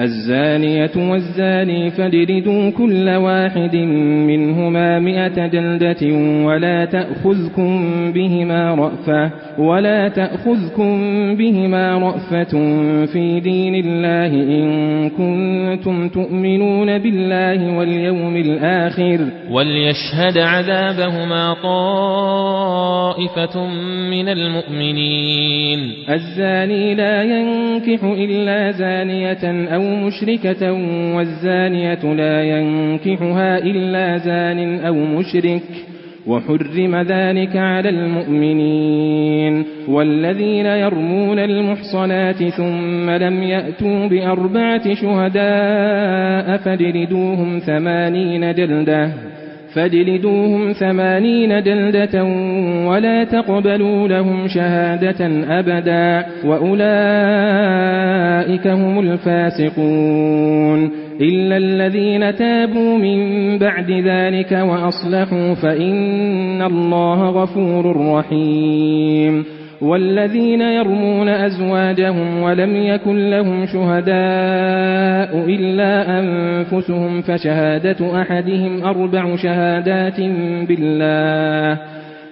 الزانية والزاني فاجلدوا كل واحد منهما مئة جلدة ولا تأخذكم بهما رأفة ولا تأخذكم بهما رأفة في دين الله إن كنتم تؤمنون بالله واليوم الآخر. وليشهد عذابهما طائفة من المؤمنين. الزاني لا ينكح إلا زانية أو مشركة والزانية لا ينكحها إلا زان أو مشرك وحرم ذلك على المؤمنين. والذين يرمون المحصنات ثم لم يأتوا بأربعة شهداء فجلدوهم ثمانين جلدة فاجلدوهم ثمانين جلدة ولا تقبلوا لهم شهادة أبدا. وأولئك هم الفاسقون إلا الذين تابوا من بعد ذلك وأصلحوا فإن الله غفور رحيم والذين يرمون أزواجهم ولم يكن لهم شهداء إلا أنفسهم فشهادة أحدهم أربع شهادات بالله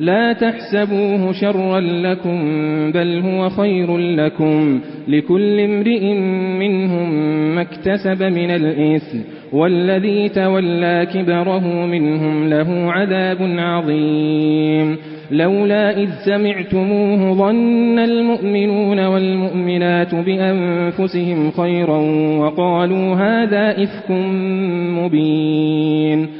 لا تحسبوه شرا لكم بل هو خير لكم. لكل امرئ منهم ما اكتسب من الإثم والذي تولى كبره منهم له عذاب عظيم. لولا إذ سمعتموه ظن المؤمنون والمؤمنات بأنفسهم خيرا وقالوا هذا إفك مبين.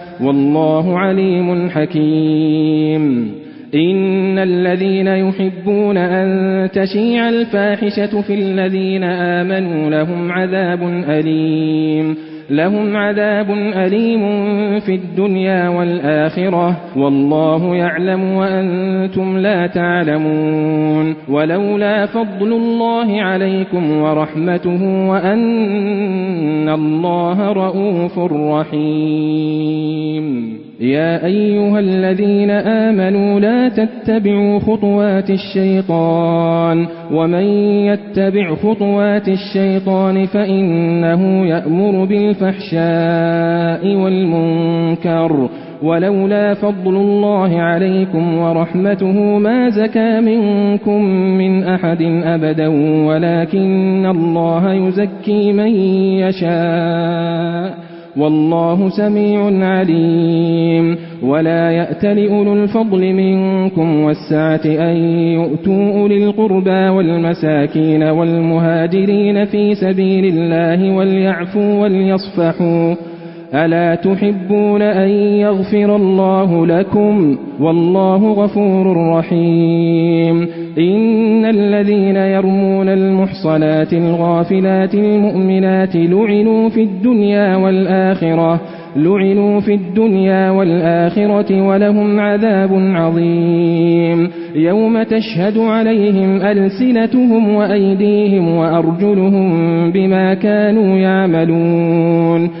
والله عليم حكيم. إن الذين يحبون أن تشيع الفاحشة في الذين آمنوا لهم عذاب أليم. لهم عذاب أليم في الدنيا والآخرة والله يعلم وأنتم لا تعلمون ولولا فضل الله عليكم ورحمته وأن الله رؤوف رحيم يا أيها الذين آمنوا لا تتبعوا خطوات الشيطان ومن يتبع خطوات الشيطان فإنه يأمر بالفحشاء والمنكر ولولا فضل الله عليكم ورحمته ما زكى منكم من أحد أبدا ولكن الله يزكي من يشاء والله سميع عليم. ولا يأتل أولو الفضل منكم والسعة أن يؤتوا أولي القربى والمساكين والمهاجرين في سبيل الله وليعفوا وليصفحوا ألا تحبون أن يغفر الله لكم والله غفور رحيم. إن الذين يرمون المحصنات الغافلات المؤمنات لعنوا في الدنيا والآخرة لعنوا في الدنيا والآخرة ولهم عذاب عظيم. يوم تشهد عليهم ألسنتهم وأيديهم وأرجلهم بما كانوا يعملون.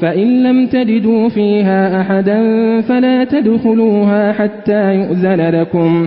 فإن لم تجدوا فيها أحدا فلا تدخلوها حتى يؤذن لكم.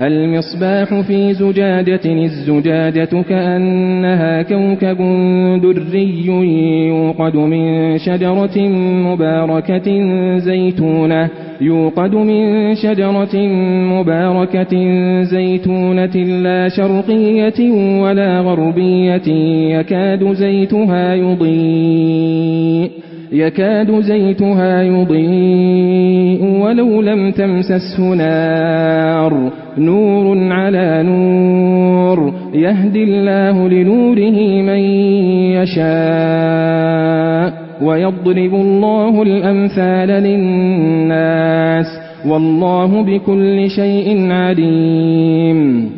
المصباح في زجاجة الزجاجة كأنها كوكب دري يوقد من شجرة مباركة زيتونة يوقد من شجرة مباركة زيتونة لا شرقية ولا غربية يكاد زيتها يضيء يكاد زيتها يضيء ولو لم تمسسه نار. نور على نور. يهدي الله لنوره من يشاء ويضرب الله الأمثال للناس. والله بكل شيء عليم.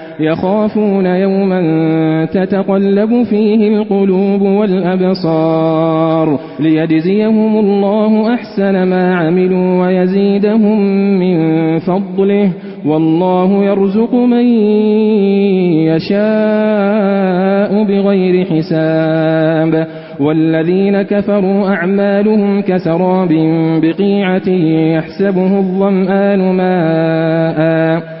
يخافون يوما تتقلب فيه القلوب والأبصار ليجزيهم الله أحسن ما عملوا ويزيدهم من فضله والله يرزق من يشاء بغير حساب والذين كفروا أعمالهم كسراب بقيعة يحسبه الظمآن ماءً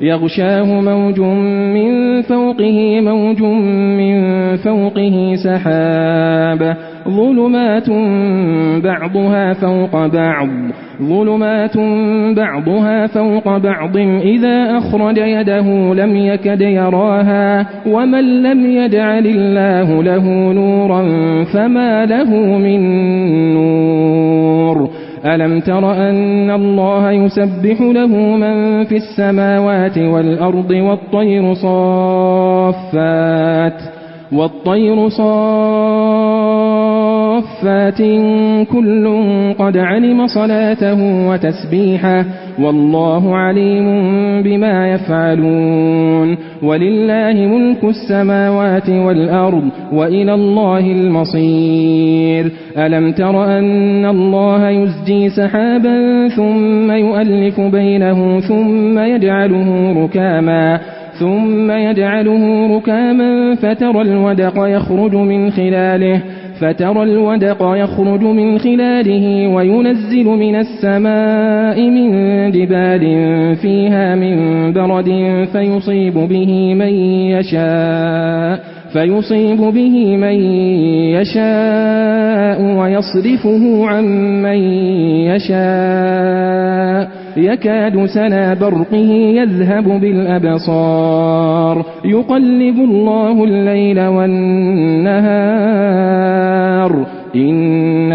يغشاه موج من فوقه موج من فوقه سحاب. ظلمات بعضها فوق بعض ظلمات بعضها فوق بعض. إذا أخرج يده لم يكد يراها ومن لم يجعل الله له نورا فما له من نور. ألم تر أن الله يسبح له من في السماوات والأرض والطير صافات والطير صافات كل قد علم صلاته وتسبيحه والله عليم بما يفعلون ولله ملك السماوات والأرض وإلى الله المصير ألم تر أن الله يزجي سحابا ثم يؤلف بينه ثم يجعله ركاما ثم يجعله ركاما فترى الودق يخرج من خلاله فترى الودق يخرج من خلاله وينزل من السماء من جبال فيها من برد فيصيب به من يشاء فيصيب به من يشاء ويصرفه عن من يشاء. يكاد سنا برقه يذهب بالأبصار. يقلب الله الليل والنهار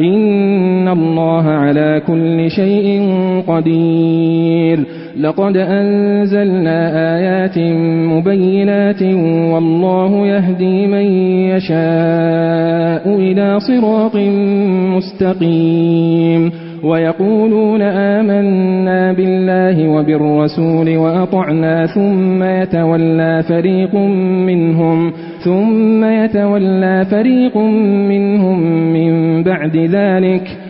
إن الله على كل شيء قدير. لقد أنزلنا آيات مبينات والله يهدي من يشاء إلى صراط مستقيم. ويقولون آمنا بالله وبالرسول وأطعنا ثم يتولى فريق منهم ثم يتولى فريق منهم من بعد ذلك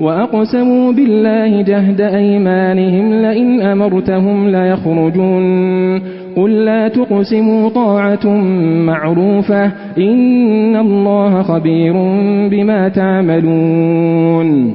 وأقسموا بالله جهد أيمانهم لئن أمرتهم ليخرجون. قل لا تقسموا طاعة معروفة إن الله خبير بما تعملون.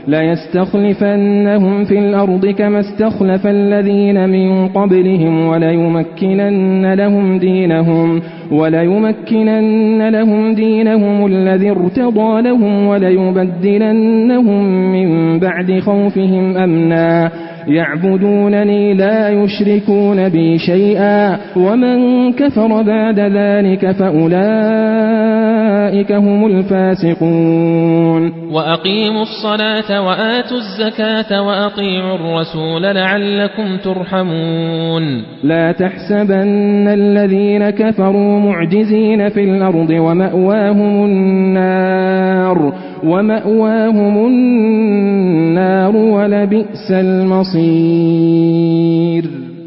ليستخلفنهم في الأرض كما استخلف الذين من قبلهم وليمكنن لهم دينهم وليمكنن لهم دينهم الذي ارتضى لهم وليبدلنهم من بعد خوفهم أمنا يعبدونني لا يشركون بي شيئا ومن كفر بعد ذلك فأولئك هم الفاسقون وأقيموا الصلاة وآتوا الزكاة وأطيعوا الرسول لعلكم ترحمون لا تحسبن الذين كفروا معجزين في الأرض ومأواهم النار ومأواهم النار ولبئس المصير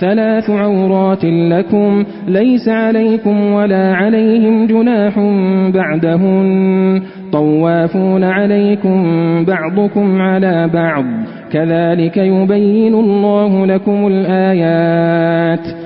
ثلاث عورات لكم ليس عليكم ولا عليهم جناح بعدهن. طوافون عليكم بعضكم على بعض. كذلك يبين الله لكم الآيات.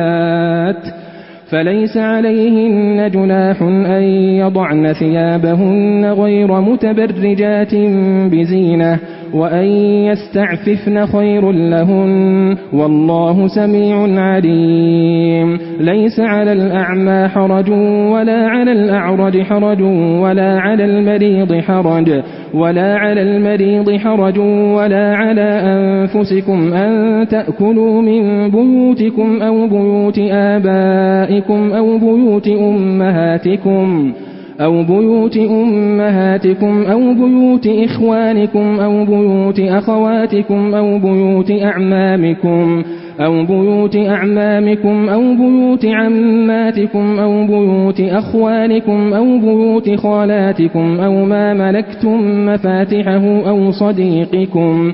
فليس عليهن جناح أن يضعن ثيابهن غير متبرجات بزينة وأن يستعففن خير لهن والله سميع عليم. ليس على الأعمى حرج ولا على الأعرج حرج ولا على المريض حرج ولا على المريض حرج ولا على أنفسكم أن تأكلوا من بيوتكم أو بيوت آبائكم أو بيوت أمهاتكم. أو بيوت أمهاتكم أو بيوت إخوانكم أو بيوت أخواتكم أو بيوت أعمامكم أو بيوت أعمامكم أو بيوت عماتكم أو بيوت أخوالكم أو بيوت خالاتكم أو ما ملكتم مفاتحه أو صديقكم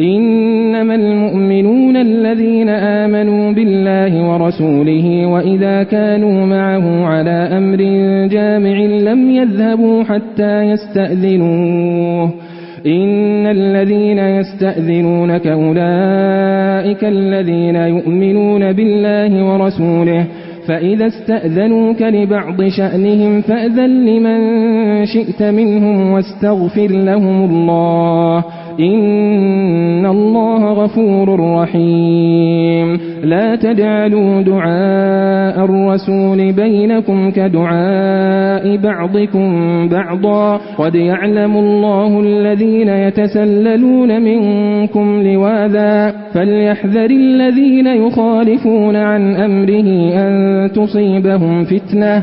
إنما المؤمنون الذين آمنوا بالله ورسوله وإذا كانوا معه على أمر جامع لم يذهبوا حتى يستأذنوه. إن الذين يستأذنونك أولئك الذين يؤمنون بالله ورسوله فإذا استأذنوك لبعض شأنهم فأذن لمن شئت منهم واستغفر لهم الله. إن الله غفور رحيم. لا تجعلوا دعاء الرسول بينكم كدعاء بعضكم بعضا. قد يعلم الله الذين يتسللون منكم لواذا. فليحذر الذين يخالفون عن أمره أن تصيبهم فتنة.